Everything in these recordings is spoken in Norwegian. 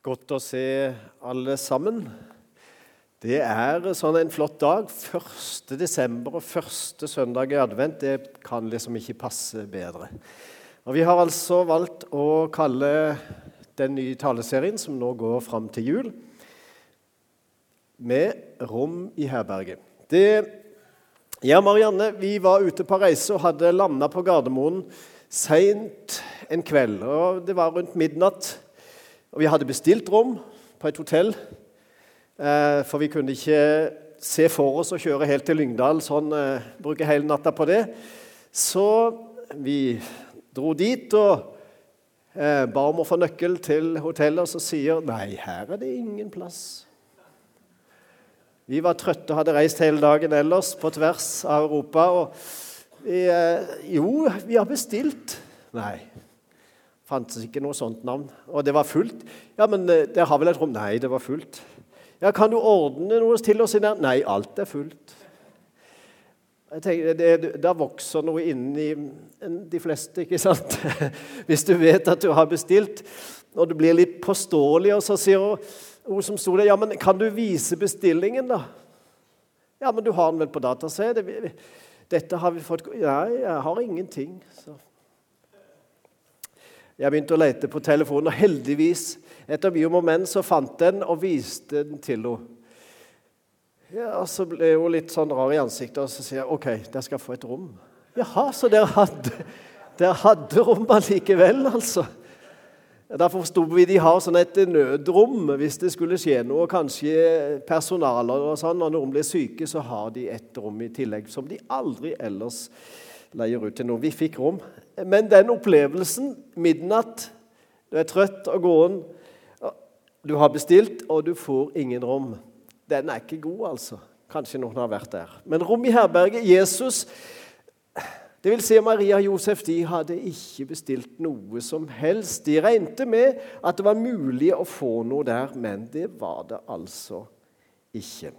Godt å se alle sammen. Det er sånn en flott dag. 1. desember og første søndag i advent. Det kan liksom ikke passe bedre. Og Vi har altså valgt å kalle den nye taleserien, som nå går fram til jul, med 'Rom i herberget'. Det, jeg og Marianne vi var ute på reise og hadde landa på Gardermoen seint en kveld. og Det var rundt midnatt. Og vi hadde bestilt rom på et hotell, eh, for vi kunne ikke se for oss å kjøre helt til Lyngdal, sånn, eh, bruke hele natta på det. Så vi dro dit og eh, ba om å få nøkkel til hotellet, og så sier nei, her er det ingen plass. Vi var trøtte og hadde reist hele dagen ellers på tvers av Europa. og vi, Jo, vi har bestilt. Nei, fantes ikke noe sånt navn. Og det var fullt. Ja, men det dere har vel et rom? Nei, det var fullt. Ja, Kan du ordne noe til oss? Der? Nei, alt er fullt. Jeg tenker, det, Da vokser noe inni de fleste, ikke sant? Hvis du vet at du har bestilt, og det blir litt påståelig, og så sier hun som sto der, ja, men kan du vise bestillingen, da? Ja, men du har den vel på data, se. Dette har vi fått Nei, jeg har ingenting. Så jeg begynte å lete på telefonen, og heldigvis, etter mye om og men, så fant jeg den og viste den til henne. Ja, og Så ble hun litt sånn rar i ansiktet, og så sier jeg OK, dere skal få et rom. Jaha, så dere hadde, dere hadde rom allikevel, altså? Derfor forsto vi de har sånn et nødrom hvis det skulle skje noe. Kanskje personaler og sånn, når noen blir syke, så har de et rom i tillegg som de aldri ellers leier ut til noen. Vi fikk rom. Men den opplevelsen, midnatt, du er trøtt og gåen, du har bestilt, og du får ingen rom, den er ikke god, altså. Kanskje noen har vært der. Men rom i herberget Jesus det vil si Maria og Josef de hadde ikke bestilt noe som helst. De regnet med at det var mulig å få noe der, men det var det altså ikke.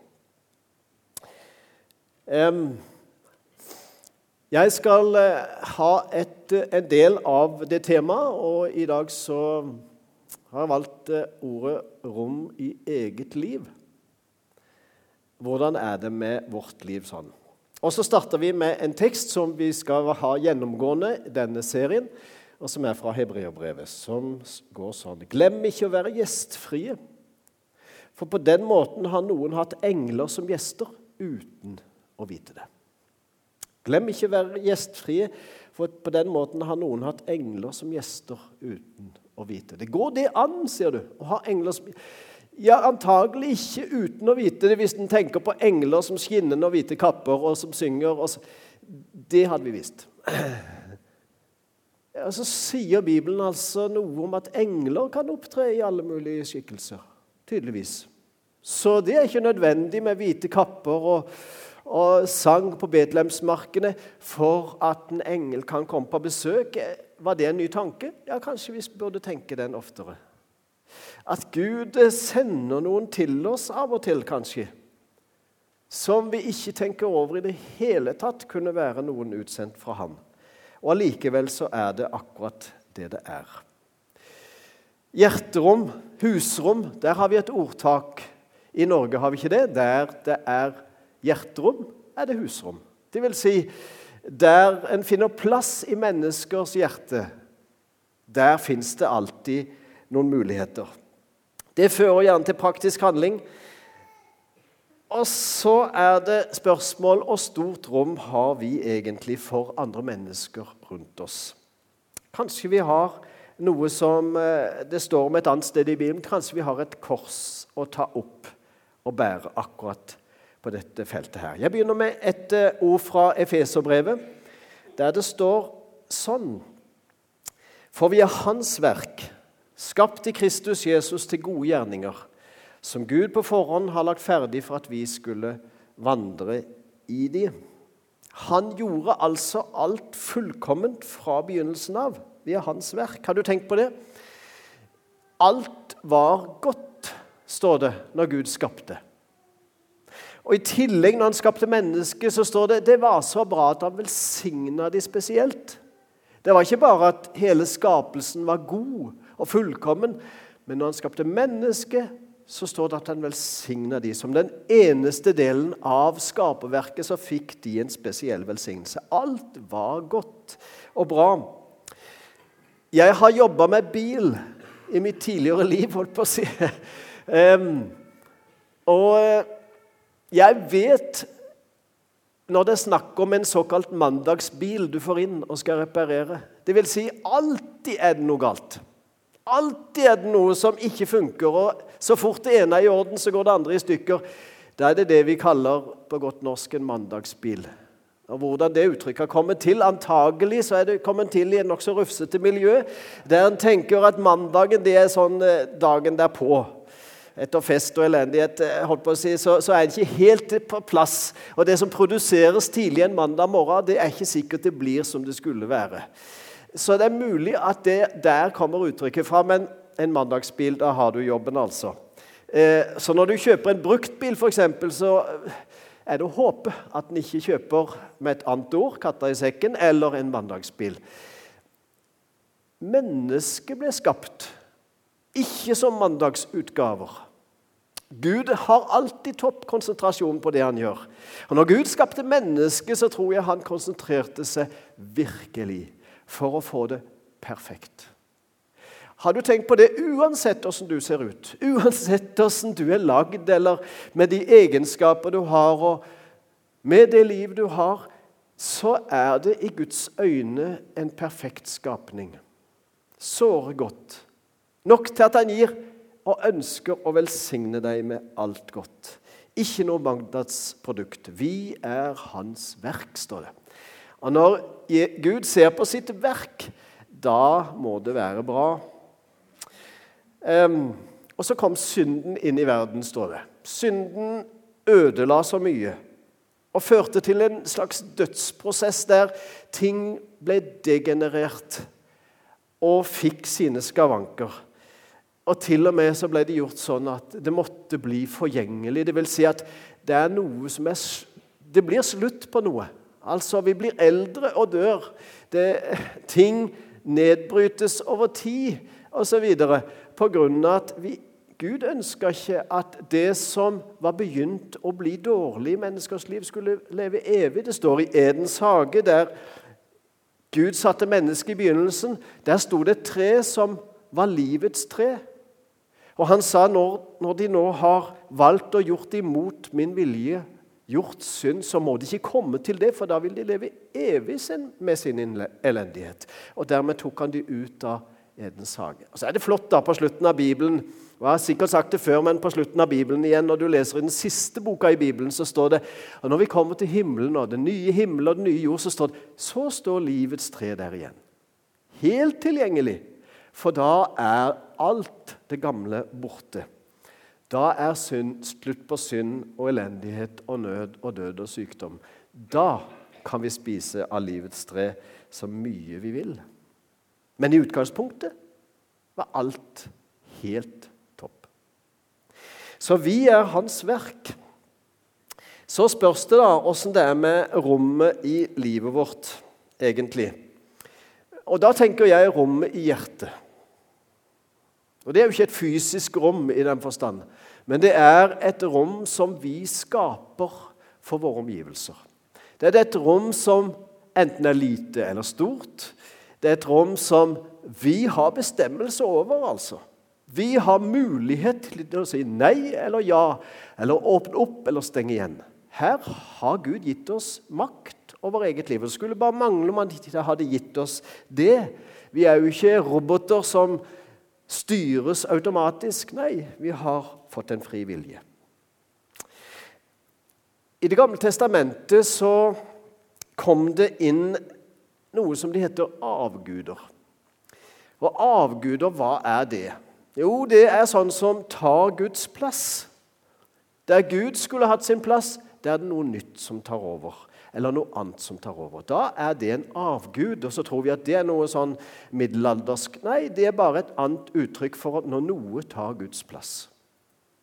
Um, jeg skal eh, ha et, eh, en del av det temaet, og i dag så har jeg valgt eh, ordet 'rom i eget liv'. Hvordan er det med vårt liv sånn? Og Så starter vi med en tekst som vi skal ha gjennomgående i denne serien, og som er fra Hebreerbrevet, som går sånn Glem ikke å være gjestfrie, for på den måten har noen hatt engler som gjester uten å vite det. Glem ikke å være gjestfrie, for på den måten har noen hatt engler som gjester uten å vite det. Går det an, sier du, å ha engler som Ja, antagelig ikke uten å vite det, hvis en tenker på engler som skinnende og hvite kapper, og som synger. Og så. Det hadde vi visst. Ja, så sier Bibelen altså noe om at engler kan opptre i alle mulige skikkelser. Tydeligvis. Så det er ikke nødvendig med hvite kapper og og sang på Betlehemsmarkene for at en engel kan komme på besøk. Var det en ny tanke? Ja, kanskje vi burde tenke den oftere. At Gud sender noen til oss av og til, kanskje, som vi ikke tenker over i det hele tatt kunne være noen utsendt fra Han. Og allikevel så er det akkurat det det er. Hjerterom, husrom, der har vi et ordtak. I Norge har vi ikke det. Der det er hjerterom, er det husrom. Det vil si, der en finner plass i menneskers hjerte, der fins det alltid noen muligheter. Det fører gjerne til praktisk handling. Og så er det spørsmål hvor stort rom har vi egentlig for andre mennesker rundt oss. Kanskje vi har noe som eh, det står om et annet sted i Bibelen. Kanskje vi har et kors å ta opp og bære akkurat på dette feltet her. Jeg begynner med et eh, ord fra Efeserbrevet, der det står sånn For vi er Hans verk, skapt i Kristus Jesus til gode gjerninger, som Gud på forhånd har lagt ferdig for at vi skulle vandre i de. Han gjorde altså alt fullkomment fra begynnelsen av. Vi er hans verk. Har du tenkt på det? Alt var godt, står det når Gud skapte. Og I tillegg, når han skapte mennesket, så står det det var så bra at han velsigna de spesielt. Det var ikke bare at hele skapelsen var god og fullkommen, Men når han skapte mennesket, så står det at han velsigna de. Som den eneste delen av skaperverket så fikk de en spesiell velsignelse. Alt var godt og bra. Jeg har jobba med bil i mitt tidligere liv, holdt på å si. Um, og eh, jeg vet når det er snakk om en såkalt mandagsbil du får inn og skal reparere. Det vil si, alltid er det noe galt. Alltid er det noe som ikke funker. og Så fort det ene er i orden, så går det andre i stykker. Da er det det vi kaller på godt norsk en mandagsbil. Og Hvordan det uttrykket har kommet til Antagelig så er det kommet til i et nokså rufsete miljø, der en tenker at mandagen det er sånn eh, dagen derpå. Etter fest og elendighet eh, holdt på å si, så, så er det ikke helt på plass. Og Det som produseres tidlig en mandag morgen, det er ikke sikkert det blir som det skulle være. Så det er mulig at det der kommer uttrykket fra. Men en mandagsbil, da har du jobben, altså. Eh, så når du kjøper en bruktbil, f.eks., så er det å håpe at den ikke kjøper med et annet ord, 'katta i sekken', eller en mandagsbil. Mennesket ble skapt, ikke som mandagsutgaver. Gud har alltid topp konsentrasjon på det han gjør. Og når Gud skapte mennesket, så tror jeg han konsentrerte seg virkelig for å få det perfekt. Har du tenkt på det uansett hvordan du ser ut, uansett hvordan du er lagd, eller med de egenskaper du har, og med det liv du har, så er det i Guds øyne en perfekt skapning. Såre godt. Nok til at han gir og ønsker å velsigne deg med alt godt. Ikke noe mandagsprodukt. Vi er hans verk, står det. Og når Gud ser på sitt verk, da må det være bra. Um, og så kom synden inn i verden, står det. Synden ødela så mye og førte til en slags dødsprosess der ting ble degenerert og fikk sine skavanker. Og til og med så ble det gjort sånn at det måtte bli forgjengelig. Det vil si at det er noe som er Det blir slutt på noe. Altså, vi blir eldre og dør. Det, ting nedbrytes over tid osv. Av at vi, Gud ønska ikke at det som var begynt å bli dårlig i menneskers liv, skulle leve evig. Det står i Edens hage, der Gud satte mennesket i begynnelsen. Der sto det et tre som var livets tre. Og han sa når, når de nå har valgt og gjort imot min vilje, gjort synd, så må de ikke komme til det, for da vil de leve evig med sin elendighet. Og Dermed tok han de ut av Edens hage. Og Så er det flott da på slutten av Bibelen og Jeg har sikkert sagt det før, men på slutten av Bibelen igjen, når du leser i den siste boka i Bibelen, så står det og når vi kommer til himmelen og den nye himmelen og den nye jord, så står det så står livets tre der igjen. Helt tilgjengelig. For da er alt det gamle borte. Da er synd, slutt på synd og elendighet og nød og død og sykdom. Da kan vi spise av livets tre så mye vi vil. Men i utgangspunktet var alt helt topp. Så vi er hans verk. Så spørs det da åssen det er med rommet i livet vårt, egentlig. Og da tenker jeg rommet i hjertet. Og Det er jo ikke et fysisk rom i den forstand, men det er et rom som vi skaper for våre omgivelser. Det er et rom som enten er lite eller stort. Det er et rom som vi har bestemmelse over, altså. Vi har mulighet til å si nei eller ja, eller åpne opp eller stenge igjen. Her har Gud gitt oss makt over eget liv. Det skulle bare mangle om han ikke hadde gitt oss det. Vi er jo ikke roboter som styres automatisk. Nei, vi har fått en fri vilje. I Det gamle testamentet så kom det inn noe som de heter avguder. Og avguder, hva er det? Jo, det er sånn som tar Guds plass. Der Gud skulle hatt sin plass, der er det noe nytt som tar over eller noe annet som tar over. Da er det en avgud, og så tror vi at det er noe sånn middelaldersk. Nei, det er bare et annet uttrykk for at når noe tar Guds plass.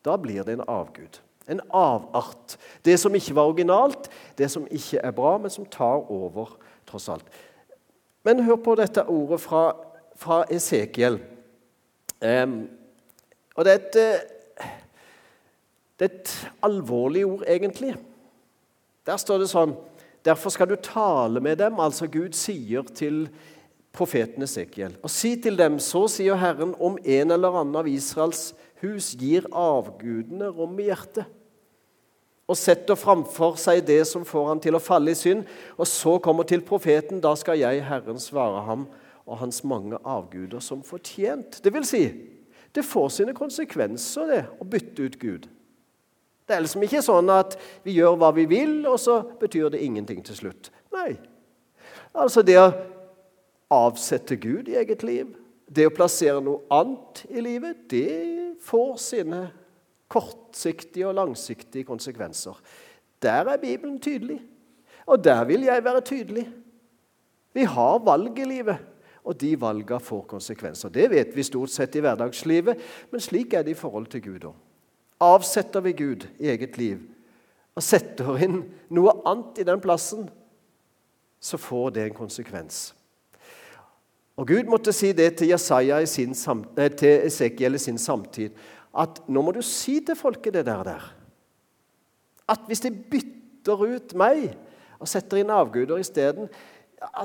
Da blir det en avgud. En avart. Det som ikke var originalt, det som ikke er bra, men som tar over, tross alt. Men hør på dette ordet fra, fra Esekiel. Um, Og det er et, eh, det er et alvorlig ord, egentlig. Der står det sånn Derfor skal du tale med dem, altså Gud sier til profeten Esekiel. Og si til dem, så sier Herren, om en eller annen av Israels hus gir avgudene rom i hjertet og setter framfor seg det som får han til å falle i synd, og så kommer til profeten, da skal jeg, Herren, svare ham og hans mange avguder som fortjent. Det vil si, det får sine konsekvenser, det, å bytte ut Gud. Det er liksom ikke sånn at vi gjør hva vi vil, og så betyr det ingenting til slutt. Nei. Altså det å avsette Gud i eget liv, det å plassere noe annet i livet, det får sine kortsiktige og langsiktige konsekvenser. Der er Bibelen tydelig, og der vil jeg være tydelig. Vi har valg i livet, og de valgene får konsekvenser. Det vet vi stort sett i hverdagslivet, men slik er det i forhold til Gud òg. Avsetter vi Gud i eget liv og setter inn noe annet i den plassen, så får det en konsekvens. Og Gud måtte si det til, Jesaja i sin, eh, til Esekiel i sin samtid at nå må du si til folket det der, der. At hvis de bytter ut meg og setter inn avguder isteden,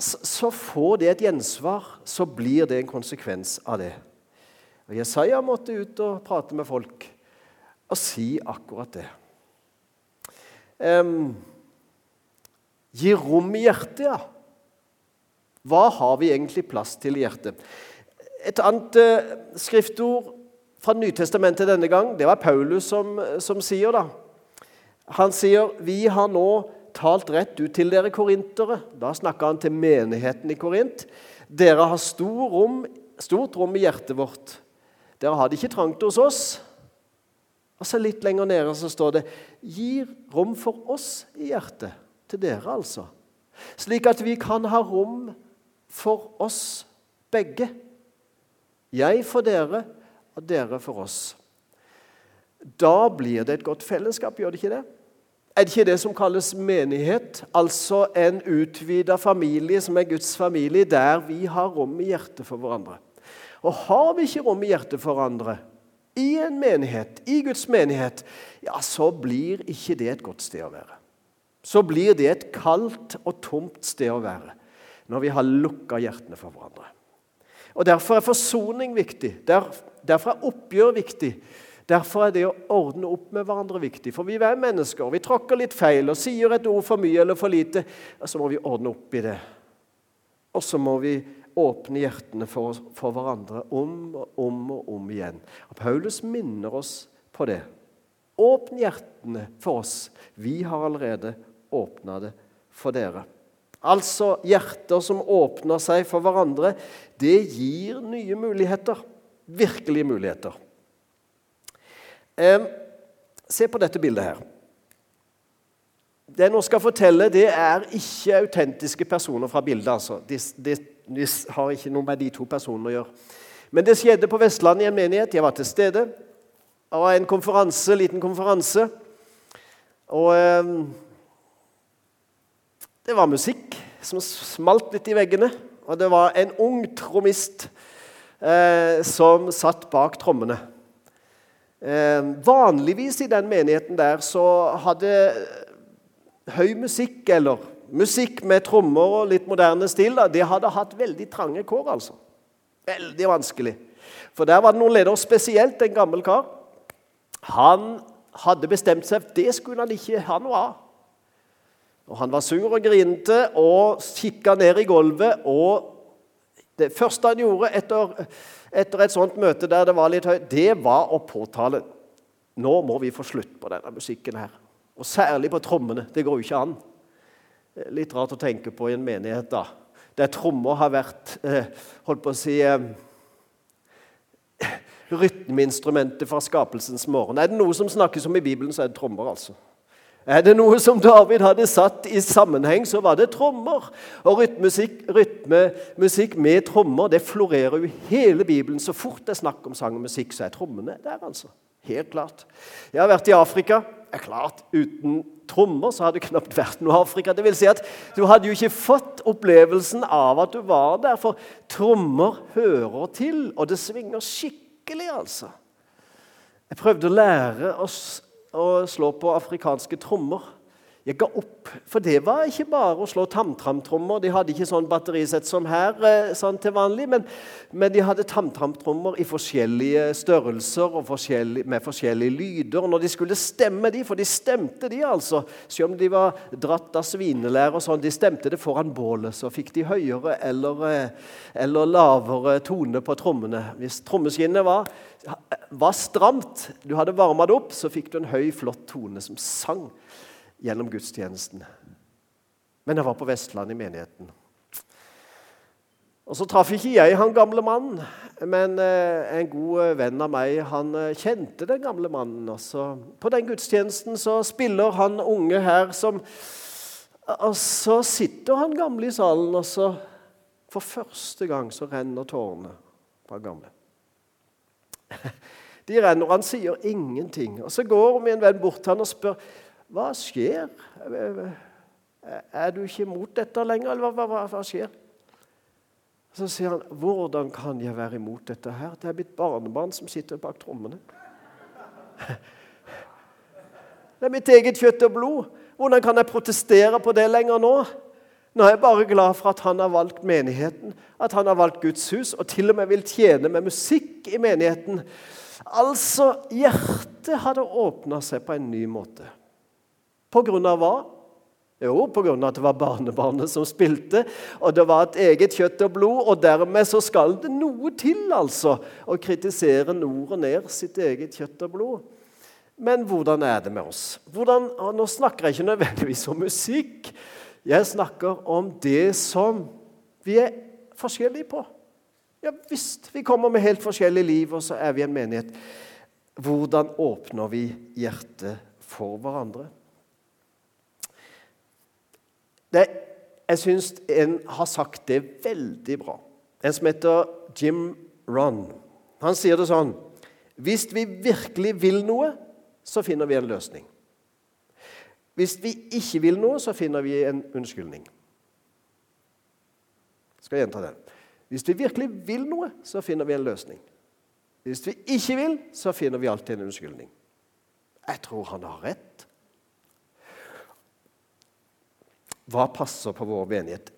så får det et gjensvar. Så blir det en konsekvens av det. Og Jesaja måtte ut og prate med folk og si akkurat det. Um, gi rom i hjertet, ja. Hva har vi egentlig plass til i hjertet? Et annet uh, skriftord fra Nytestamentet denne gang. Det var Paulus som, som sier da. Han sier vi har nå talt rett ut til dere korintere. Da snakker han til menigheten i Korint. Dere har stor rom, stort rom i hjertet vårt. Dere har det ikke trangt hos oss. Og så Litt lenger nede så står det 'gir rom for oss i hjertet'. Til dere, altså. Slik at vi kan ha rom for oss begge. Jeg for dere og dere for oss. Da blir det et godt fellesskap, gjør det ikke det? Er det ikke det som kalles menighet? Altså en utvida familie som er Guds familie, der vi har rom i hjertet for hverandre. Og har vi ikke rom i hjertet for hverandre i en menighet, i Guds menighet, ja, så blir ikke det et godt sted å være. Så blir det et kaldt og tomt sted å være når vi har lukka hjertene for hverandre. Og Derfor er forsoning viktig. Derfor er oppgjør viktig. Derfor er det å ordne opp med hverandre viktig. For vi er mennesker. Vi tråkker litt feil og sier et ord for mye eller for lite. Og så må vi ordne opp i det. Og så må vi åpne hjertene for, for hverandre om og om og om igjen. Og Paulus minner oss på det. Åpne hjertene for oss. Vi har allerede åpna det for dere. Altså hjerter som åpner seg for hverandre. Det gir nye muligheter. Virkelige muligheter. Eh, se på dette bildet her. Det jeg nå skal fortelle, det er ikke autentiske personer fra bildet. altså. De, de, de, har ikke noe med de to personene å gjøre. Men det skjedde på Vestlandet i en menighet. Jeg var til stede. Det var en konferanse, liten konferanse. Og eh, det var musikk som smalt litt i veggene. Og det var en ung trommist eh, som satt bak trommene. Eh, vanligvis i den menigheten der så hadde høy musikk, eller musikk med trommer og litt moderne stil, da, det hadde hatt veldig trange kår. altså. Veldig vanskelig. For der var det noen ledere, spesielt en gammel kar. Han hadde bestemt seg det skulle han ikke ha noe av. Og Han var sur og grinete og kikka ned i gulvet. og Det første han gjorde etter, etter, et sånt møte der det var litt høyt, det var å påtale nå må vi få slutt på denne musikken her. Og særlig på trommene. Det går jo ikke an. Litt rart å tenke på i en menighet da, der trommer har vært eh, holdt på å si eh, rytmeinstrumentet fra skapelsens morgen. Er det noe som snakkes om i Bibelen, så er det trommer. altså. Er det noe som David hadde satt i sammenheng, så var det trommer. Og rytmemusikk, rytmemusikk med trommer det florerer jo hele Bibelen. Så fort det er snakk om sang og musikk, så er trommene der. altså. Helt klart. Jeg har vært i Afrika. Er klart, Uten trommer så hadde det knapt vært noe Afrika. Det vil si at Du hadde jo ikke fått opplevelsen av at du var der, for trommer hører til, og det svinger skikkelig, altså. Jeg prøvde å lære oss å slå på afrikanske trommer. Jeg ga opp, for det var ikke bare å slå tamtramtrommer. De hadde ikke sånn batterisett som her eh, sånn til vanlig, men, men de hadde tamtramtrommer i forskjellige størrelser og forskjellige, med forskjellige lyder. Når de skulle stemme de, for de stemte de altså, selv om de var dratt av svinelære og sånn, de stemte det foran bålet, så fikk de høyere eller, eh, eller lavere tone på trommene. Hvis trommeskinnet var, var stramt, du hadde varma det opp, så fikk du en høy, flott tone som sang gjennom gudstjenesten. Men jeg var på Vestland i menigheten. Og Så traff ikke jeg han gamle mannen, men eh, en god eh, venn av meg han eh, kjente den gamle mannen. Også. På den gudstjenesten så spiller han unge her som Og så sitter han gamle i salen, og så for første gang så renner tårene han gamle. De renner, og han sier ingenting. Og Så går min venn bort til han og spør hva skjer? Er du ikke imot dette lenger, eller hva, hva, hva skjer? Så sier han, 'Hvordan kan jeg være imot dette her?' Det er mitt barnebarn som sitter bak trommene. Det er mitt eget kjøtt og blod. Hvordan kan jeg protestere på det lenger nå? Nå er jeg bare glad for at han har valgt menigheten, at han har valgt Guds hus, og til og med vil tjene med musikk i menigheten. Altså, hjertet hadde åpna seg på en ny måte. På grunn av hva? Jo, av at det var barnebarnet som spilte, og det var et eget kjøtt og blod. Og dermed så skal det noe til, altså, å kritisere nord og ned sitt eget kjøtt og blod. Men hvordan er det med oss? Hvordan, nå snakker jeg ikke nødvendigvis om musikk. Jeg snakker om det som vi er forskjellige på. Ja visst, vi kommer med helt forskjellig liv, og så er vi en menighet. Hvordan åpner vi hjertet for hverandre? Det, jeg syns en har sagt det veldig bra. En som heter Jim Ron. Han sier det sånn Hvis vi virkelig vil noe, så finner vi en løsning. Hvis vi ikke vil noe, så finner vi en unnskyldning. Jeg skal gjenta den. Hvis vi virkelig vil noe, så finner vi en løsning. Hvis vi ikke vil, så finner vi alltid en unnskyldning. Jeg tror han har rett. Hva passer på vår menighet?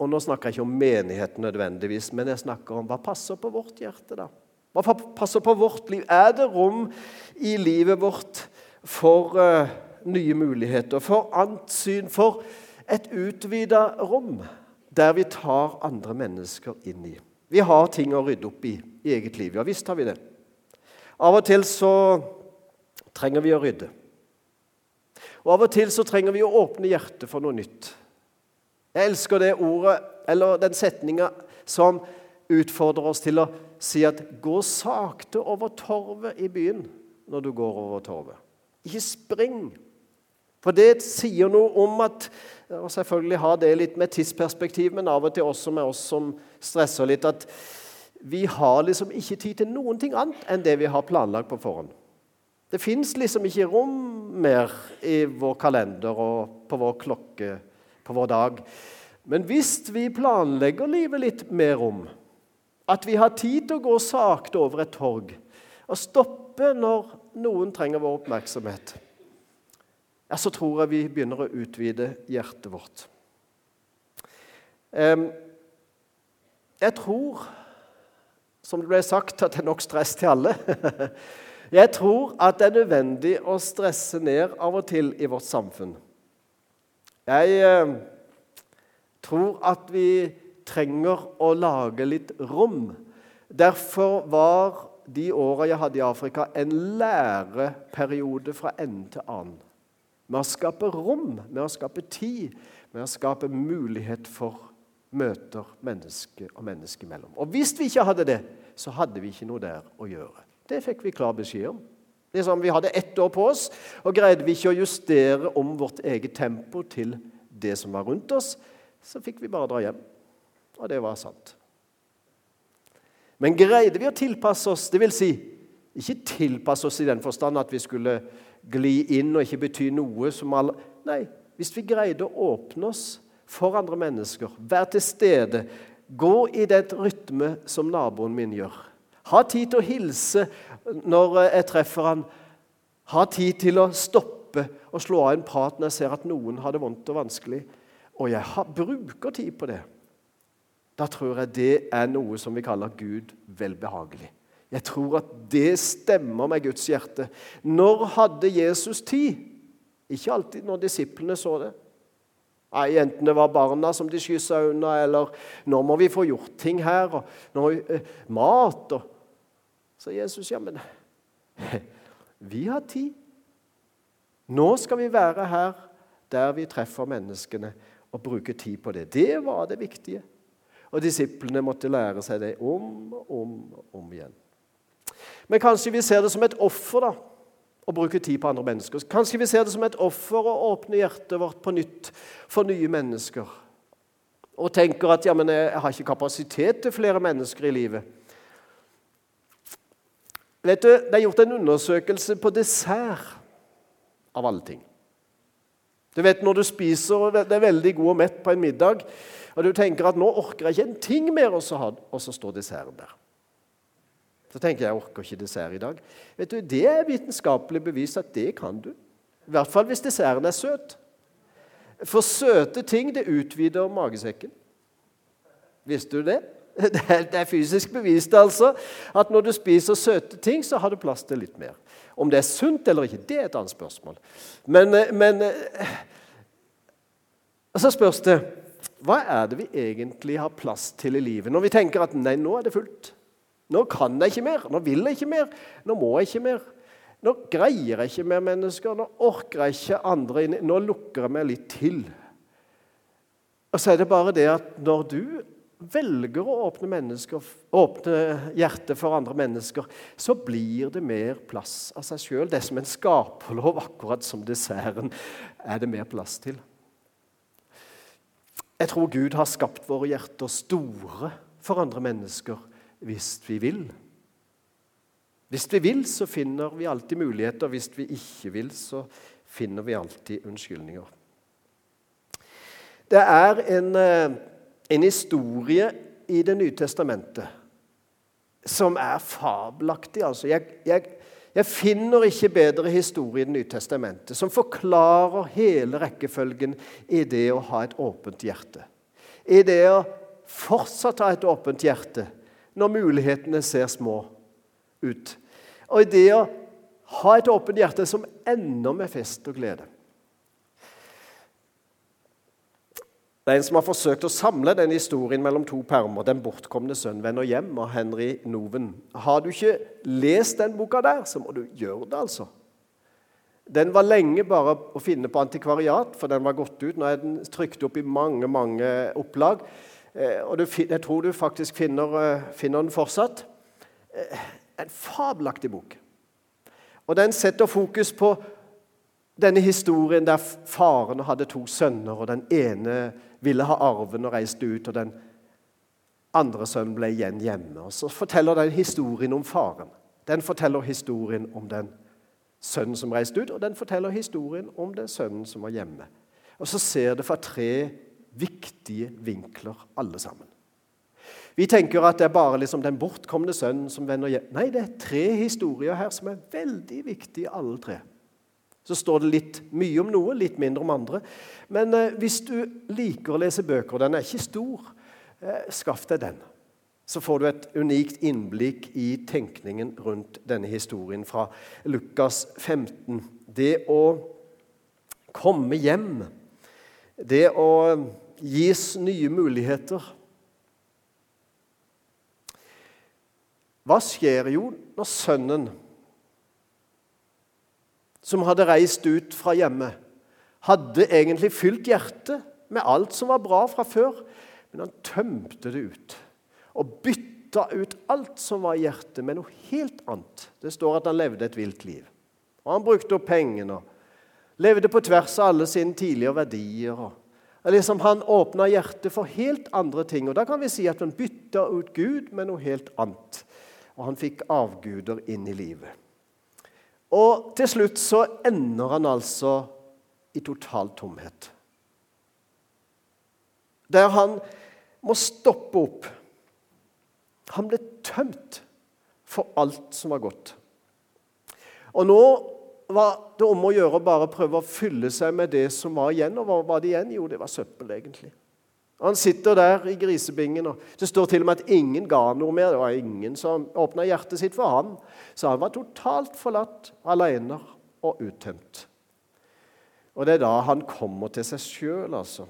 Og Nå snakker jeg ikke om menigheten nødvendigvis, men jeg snakker om hva passer på vårt hjerte. da? Hva passer på vårt liv? Er det rom i livet vårt for uh, nye muligheter, for annet syn, for et utvida rom der vi tar andre mennesker inn i? Vi har ting å rydde opp i i eget liv. Ja visst har vi det. Av og til så trenger vi å rydde. Og Av og til så trenger vi å åpne hjertet for noe nytt. Jeg elsker det ordet, eller den setninga som utfordrer oss til å si at 'gå sakte over torvet i byen' når du går over torvet. Ikke spring. For det sier noe om at Og selvfølgelig har det litt med tidsperspektiv, men av og til også med oss som stresser litt, at vi har liksom ikke tid til noen ting annet enn det vi har planlagt på forhånd. Det fins liksom ikke rom mer i vår kalender og på vår klokke på vår dag. Men hvis vi planlegger livet litt mer om, at vi har tid til å gå sakte over et torg og stoppe når noen trenger vår oppmerksomhet, ja, så tror jeg vi begynner å utvide hjertet vårt. Jeg tror, som det ble sagt, at det er nok stress til alle. Jeg tror at det er nødvendig å stresse ned av og til i vårt samfunn. Jeg eh, tror at vi trenger å lage litt rom. Derfor var de åra jeg hadde i Afrika, en læreperiode fra ende til annen. Med å skape rom, med å skape tid, med å skape mulighet for møter menneske og menneske imellom. Og hvis vi ikke hadde det, så hadde vi ikke noe der å gjøre. Det fikk vi klar beskjed om. Liksom, vi hadde ett år på oss, og greide vi ikke å justere om vårt eget tempo til det som var rundt oss, så fikk vi bare dra hjem. Og det var sant. Men greide vi å tilpasse oss, det vil si ikke tilpasse oss i den forstand at vi skulle gli inn og ikke bety noe som alle Nei, hvis vi greide å åpne oss for andre mennesker, være til stede, gå i det rytme som naboen min gjør ha tid til å hilse når jeg treffer han, ha tid til å stoppe og slå av en prat når jeg ser at noen har det vondt og vanskelig. Og jeg har, bruker tid på det. Da tror jeg det er noe som vi kaller Gud velbehagelig. Jeg tror at det stemmer med Guds hjerte. Når hadde Jesus tid? Ikke alltid når disiplene så det. Nei, Enten det var barna som de skyssa unna, eller 'nå må vi få gjort ting her', og nå, eh, mat og Så Jesus, ja, men vi har tid. Nå skal vi være her der vi treffer menneskene, og bruke tid på det. Det var det viktige. Og disiplene måtte lære seg det om og om, om igjen. Men kanskje vi ser det som et offer da, å bruke tid på andre mennesker. Kanskje vi ser det som et offer å åpne hjertet vårt på nytt for nye mennesker. Og tenker at ja, men jeg har ikke kapasitet til flere mennesker i livet. Vet du, Det er gjort en undersøkelse på dessert, av alle ting. Du vet Når du spiser og det er veldig god og mett på en middag, og du tenker at 'nå orker jeg ikke en ting mer', og så, har, og så står desserten der. Så tenker jeg jeg orker ikke dessert i dag. Vet du, Det er vitenskapelig bevist at det kan du. I hvert fall hvis desserten er søt. For søte ting det utvider magesekken. Visste du det? Det er fysisk bevist altså, at når du spiser søte ting, så har du plass til litt mer. Om det er sunt eller ikke, det er et annet spørsmål. Men, eh, men eh, så spørs det hva er det vi egentlig har plass til i livet? Når vi tenker at nei, nå er det fullt. Nå kan jeg ikke mer. Nå vil jeg ikke mer. Nå må jeg ikke mer. Nå greier jeg ikke mer mennesker. Nå orker jeg ikke andre inn. Nå lukker jeg meg litt til. Og så er det bare det at når du velger å åpne, åpne hjertet for andre mennesker, så blir det mer plass av seg sjøl. Det er som en skaperlov, akkurat som desserten er det mer plass til. Jeg tror Gud har skapt våre hjerter store for andre mennesker hvis vi vil. Hvis vi vil, så finner vi alltid muligheter. Hvis vi ikke vil, så finner vi alltid unnskyldninger. Det er en, eh, en historie i Det nye testamentet som er fabelaktig. Altså, jeg, jeg, jeg finner ikke bedre historie i Det nye testamentet som forklarer hele rekkefølgen i det å ha et åpent hjerte. I det å fortsatt ha et åpent hjerte når mulighetene ser små ut. Og i det å ha et åpent hjerte som ender med fest og glede. Det er en som har forsøkt å samle den historien mellom to permer. 'Den bortkomne sønn vender hjem' av Henry Noven. Har du ikke lest den boka der, så må du gjøre det, altså. Den var lenge bare å finne på antikvariat, for den var gått ut. Nå er den trykt opp i mange mange opplag. Eh, og jeg tror du faktisk finner, eh, finner den fortsatt. Eh, en fabelaktig bok. Og den setter fokus på denne historien der faren hadde to sønner, og den ene ville ha arven og reiste ut, og den andre sønnen ble igjen hjemme. Og Så forteller den historien om faren. Den forteller historien om den sønnen som reiste ut, og den forteller historien om den sønnen som var hjemme. Og Så ser det fra tre viktige vinkler, alle sammen. Vi tenker at det er bare liksom den bortkomne sønnen som vender hjem. Nei, det er tre historier her som er veldig viktige, alle tre. Så står det litt mye om noe, litt mindre om andre. Men eh, hvis du liker å lese bøker, og den er ikke stor, eh, skaff deg den. Så får du et unikt innblikk i tenkningen rundt denne historien fra Lukas 15. Det å komme hjem, det å gis nye muligheter Hva skjer jo når sønnen som hadde reist ut fra hjemme, hadde egentlig fylt hjertet med alt som var bra fra før, men han tømte det ut. Og bytta ut alt som var i hjertet, med noe helt annet. Det står at han levde et vilt liv. Og Han brukte opp pengene og levde på tvers av alle sine tidligere verdier. og liksom Han åpna hjertet for helt andre ting. Og Da kan vi si at han bytta ut Gud med noe helt annet. Og han fikk avguder inn i livet. Og til slutt så ender han altså i total tomhet. Der han må stoppe opp. Han ble tømt for alt som var godt. Og nå var det om å gjøre å bare prøve å fylle seg med det som var igjen. Og hva var det igjen? Jo, det var søppel, egentlig. Han sitter der i grisebingen, og det står til og med at ingen ga noe mer. Det var ingen som åpna hjertet sitt for ham. Så han var totalt forlatt, alene og uttømt. Og det er da han kommer til seg sjøl, altså.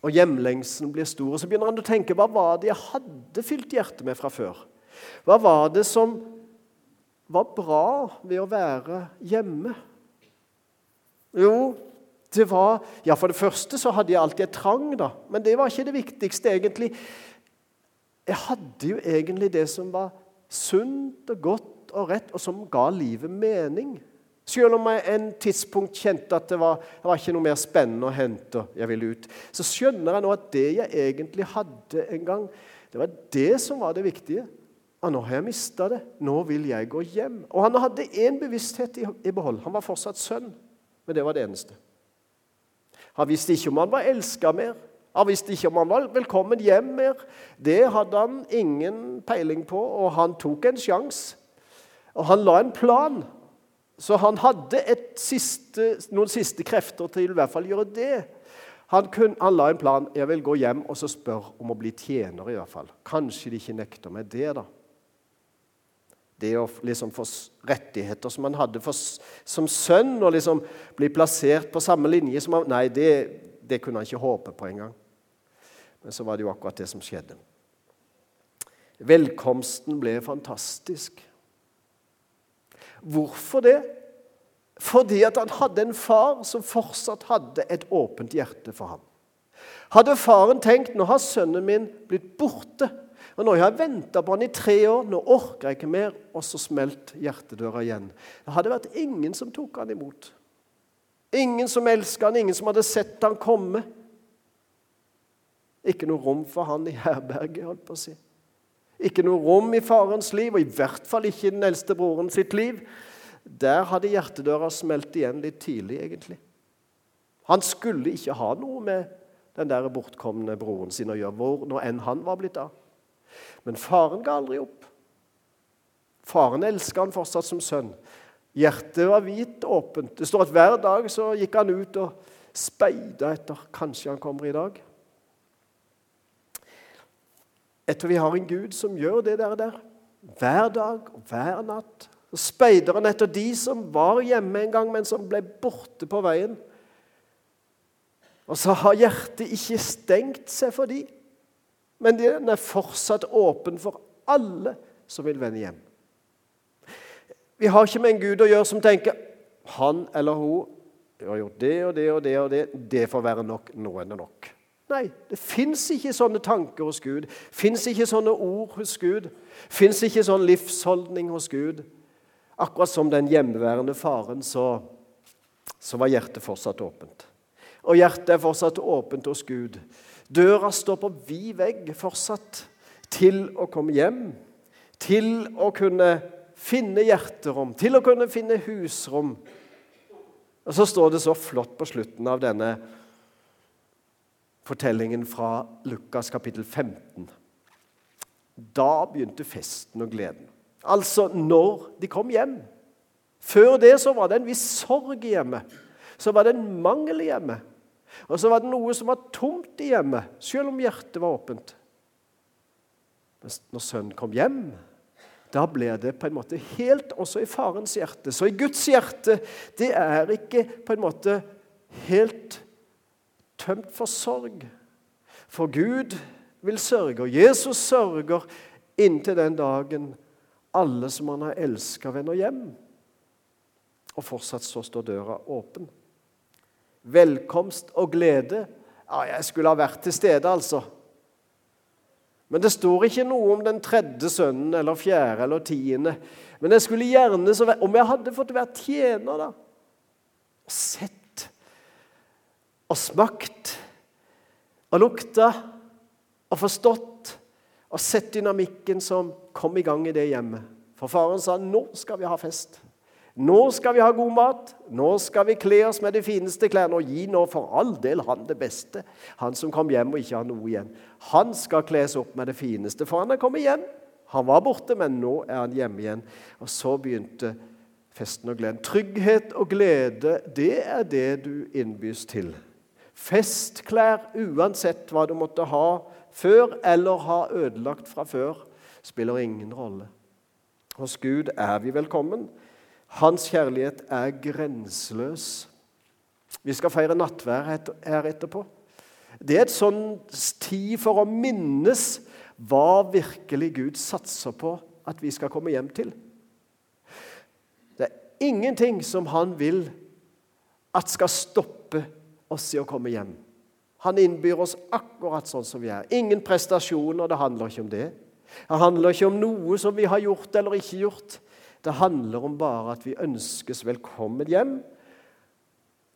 Og hjemlengselen blir stor. Og så begynner han å tenke hva var det jeg hadde fylt hjertet med fra før? Hva var det som var bra ved å være hjemme? Jo, det var Ja, for det første så hadde jeg alltid et trang, da. Men det var ikke det viktigste, egentlig. Jeg hadde jo egentlig det som var sunt og godt og rett, og som ga livet mening. Selv om jeg en tidspunkt kjente at det var, det var ikke noe mer spennende å hente, jeg ville ut, så skjønner jeg nå at det jeg egentlig hadde en gang, det var det som var det viktige. Og nå har jeg mista det. Nå vil jeg gå hjem. Og han hadde én bevissthet i, behold. Han var fortsatt sønn, men det var det eneste. Han visste ikke om han var elska mer. Han visste ikke om han var velkommen hjem mer. Det hadde han ingen peiling på, og han tok en sjanse. Og han la en plan. Så han hadde siste, noen siste krefter til i hvert fall gjøre det. Han, kun, han, la en plan. Jeg vil gå hjem og så spørre om å bli tjener. i hvert fall. Kanskje de ikke nekter meg det, da. Det å liksom få rettigheter som han hadde for, som sønn, og liksom bli plassert på samme linje som han Nei, det, det kunne han ikke håpe på engang. Men så var det jo akkurat det som skjedde. Velkomsten ble fantastisk. Hvorfor det? Fordi at han hadde en far som fortsatt hadde et åpent hjerte for ham. Hadde faren tenkt nå har sønnen min blitt borte, og nå har jeg venta på han i tre år, nå orker jeg ikke mer, og så smelt hjertedøra igjen. Det hadde vært ingen som tok han imot. Ingen som elska han, ingen som hadde sett han komme. Ikke noe rom for han i herberget, holdt på å si. Ikke noe rom i farens liv, og i hvert fall ikke i den eldste broren sitt liv. Der hadde hjertedøra smelt igjen litt tidlig, egentlig. Han skulle ikke ha noe med den der bortkomne broren sin å gjøre, hvor når enn han var blitt av. Men faren ga aldri opp. Faren elska han fortsatt som sønn. Hjertet var vidt åpent. Det står at hver dag så gikk han ut og speida etter kanskje han kommer i dag. Etter vi har en Gud som gjør det der, der. hver dag og hver natt. Så speider han etter de som var hjemme en gang, men som ble borte på veien. Og så har hjertet ikke stengt seg for de, men den er fortsatt åpen for alle som vil vende hjem. Vi har ikke med en Gud å gjøre som tenker han eller hun har gjort det og det og det og det. Det får være nok. Nå er nok. Nei, det fins ikke sånne tanker hos Gud. Fins ikke sånne ord hos Gud. Fins ikke sånn livsholdning hos Gud. Akkurat som den hjemmeværende faren, så, så var hjertet fortsatt åpent. Og hjertet er fortsatt åpent hos Gud. Døra står på vid vegg fortsatt til å komme hjem, til å kunne finne hjerterom, til å kunne finne husrom. Og så står det så flott på slutten av denne fortellingen fra Lukas kapittel 15. Da begynte festen og gleden. Altså når de kom hjem. Før det så var det en viss sorg hjemme. Så var det en mangel hjemme. Og så var det noe som var tomt i hjemmet, selv om hjertet var åpent. Men når sønnen kom hjem, da ble det på en måte helt også i farens hjerte. Så i Guds hjerte det er ikke på en måte helt tømt for sorg. For Gud vil sørge, og Jesus sørger inntil den dagen alle som han har elska, vender hjem. Og fortsatt så står døra åpen velkomst og glede. Ja, jeg skulle ha vært til stede, altså. Men det står ikke noe om den tredje sønnen eller fjerde eller tiende. Men jeg skulle gjerne, så om jeg hadde fått være tjener, da og Sett og smakt og lukta og forstått og sett dynamikken som kom i gang i det hjemmet. For faren sa nå skal vi ha fest. Nå skal vi ha god mat, nå skal vi kle oss med de fineste klærne. Og gi nå for all del han det beste, han som kom hjem og ikke har noe igjen. Han skal kles opp med det fineste, for han er kommet hjem. Han var borte, men nå er han hjemme igjen. Og så begynte festen og gleden. Trygghet og glede, det er det du innbys til. Festklær, uansett hva du måtte ha før eller ha ødelagt fra før, spiller ingen rolle. Hos Gud er vi velkommen. Hans kjærlighet er grenseløs. Vi skal feire nattvær her etterpå. Det er et sånn tid for å minnes hva virkelig Gud satser på at vi skal komme hjem til. Det er ingenting som han vil at skal stoppe oss i å komme hjem. Han innbyr oss akkurat sånn som vi er. Ingen prestasjoner, det handler ikke om det. Det handler ikke om noe som vi har gjort eller ikke gjort. Det handler om bare at vi ønskes velkommen hjem.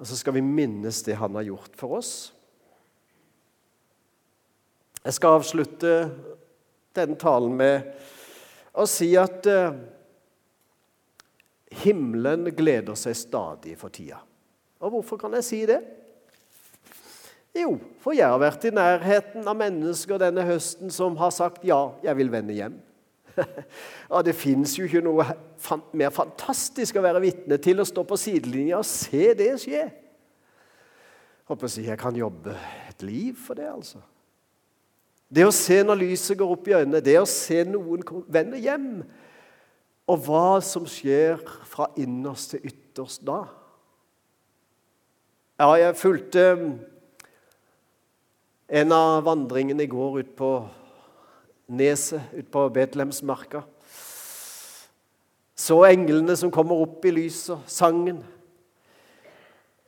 Og så skal vi minnes det han har gjort for oss. Jeg skal avslutte denne talen med å si at uh, himmelen gleder seg stadig for tida. Og hvorfor kan jeg si det? Jo, for jeg har vært i nærheten av mennesker denne høsten som har sagt ja, jeg vil vende hjem. ja, Det fins jo ikke noe mer fantastisk å være vitne til å stå på sidelinja og se det skje. Håper jeg, jeg kan jobbe et liv for det, altså. Det å se når lyset går opp i øynene, det å se noen vende hjem, og hva som skjer fra innerst til ytterst da. Ja, jeg fulgte en av vandringene i går ut på neset, ut på Betlehemsmarka. Så englene som kommer opp i lyset, sangen.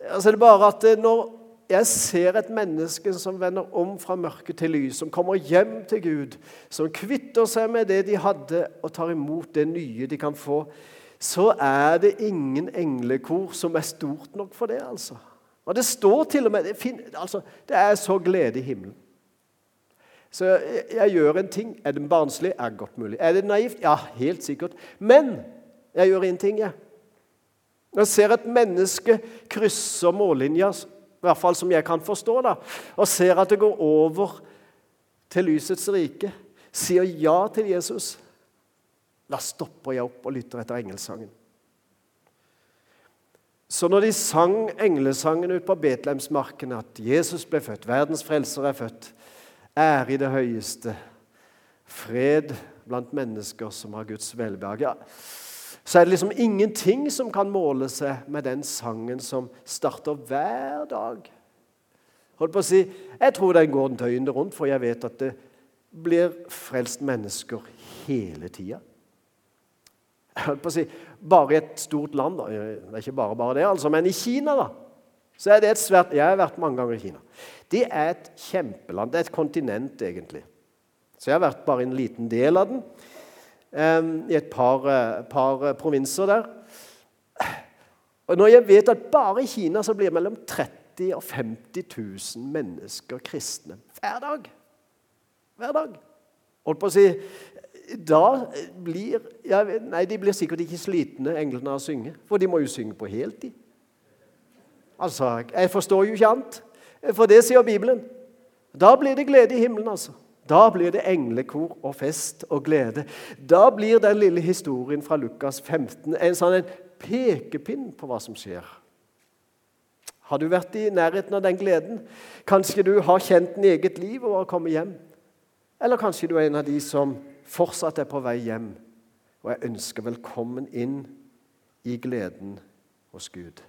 Altså det er bare at Når jeg ser et menneske som vender om fra mørke til lys, som kommer hjem til Gud, som kvitter seg med det de hadde, og tar imot det nye de kan få, så er det ingen englekor som er stort nok for det. altså. Og det står til og med Det, finner, altså, det er så glede i himmelen. Så jeg, jeg, gjør en ting. Er det barnslig? Er det godt mulig. Er det naivt? Ja, helt sikkert. Men jeg gjør én ting, jeg. Når jeg ser et menneske krysser mållinja, i hvert fall som jeg kan forstå, da, og ser at det går over til lysets rike, sier ja til Jesus, da stopper jeg opp og lytter etter engelsangen. Så når de sang englesangen ut på Betlehemsmarken, at Jesus ble født, verdens frelser er født, ære i det høyeste, fred blant mennesker som har Guds velbehag ja, Så er det liksom ingenting som kan måle seg med den sangen som starter hver dag. Holdt på å si, Jeg tror den går døgnet rundt, for jeg vet at det blir frelst mennesker hele tida holdt på å si, Bare i et stort land da. Det er ikke bare bare det, altså, men i Kina da, så er det et svært Jeg har vært mange ganger i Kina. Det er et kjempeland. Det er et kontinent, egentlig. Så jeg har vært bare en liten del av den. Um, I et par, uh, par uh, provinser der. Og når jeg vet at bare i Kina så blir mellom 30 og 50 000 mennesker kristne hver dag Hver dag. Holdt på å si, da blir ja, Nei, de blir sikkert ikke slitne, englene, av å synge. For de må jo synge på heltid. Altså, Jeg forstår jo ikke annet, for det sier Bibelen. Da blir det glede i himmelen, altså. Da blir det englekor og fest og glede. Da blir den lille historien fra Lukas 15 en sånn en pekepinn på hva som skjer. Har du vært i nærheten av den gleden? Kanskje du har kjent den i eget liv og har kommet hjem? Eller kanskje du er en av de som fortsatt er på vei hjem. Og jeg ønsker velkommen inn i gleden hos Gud.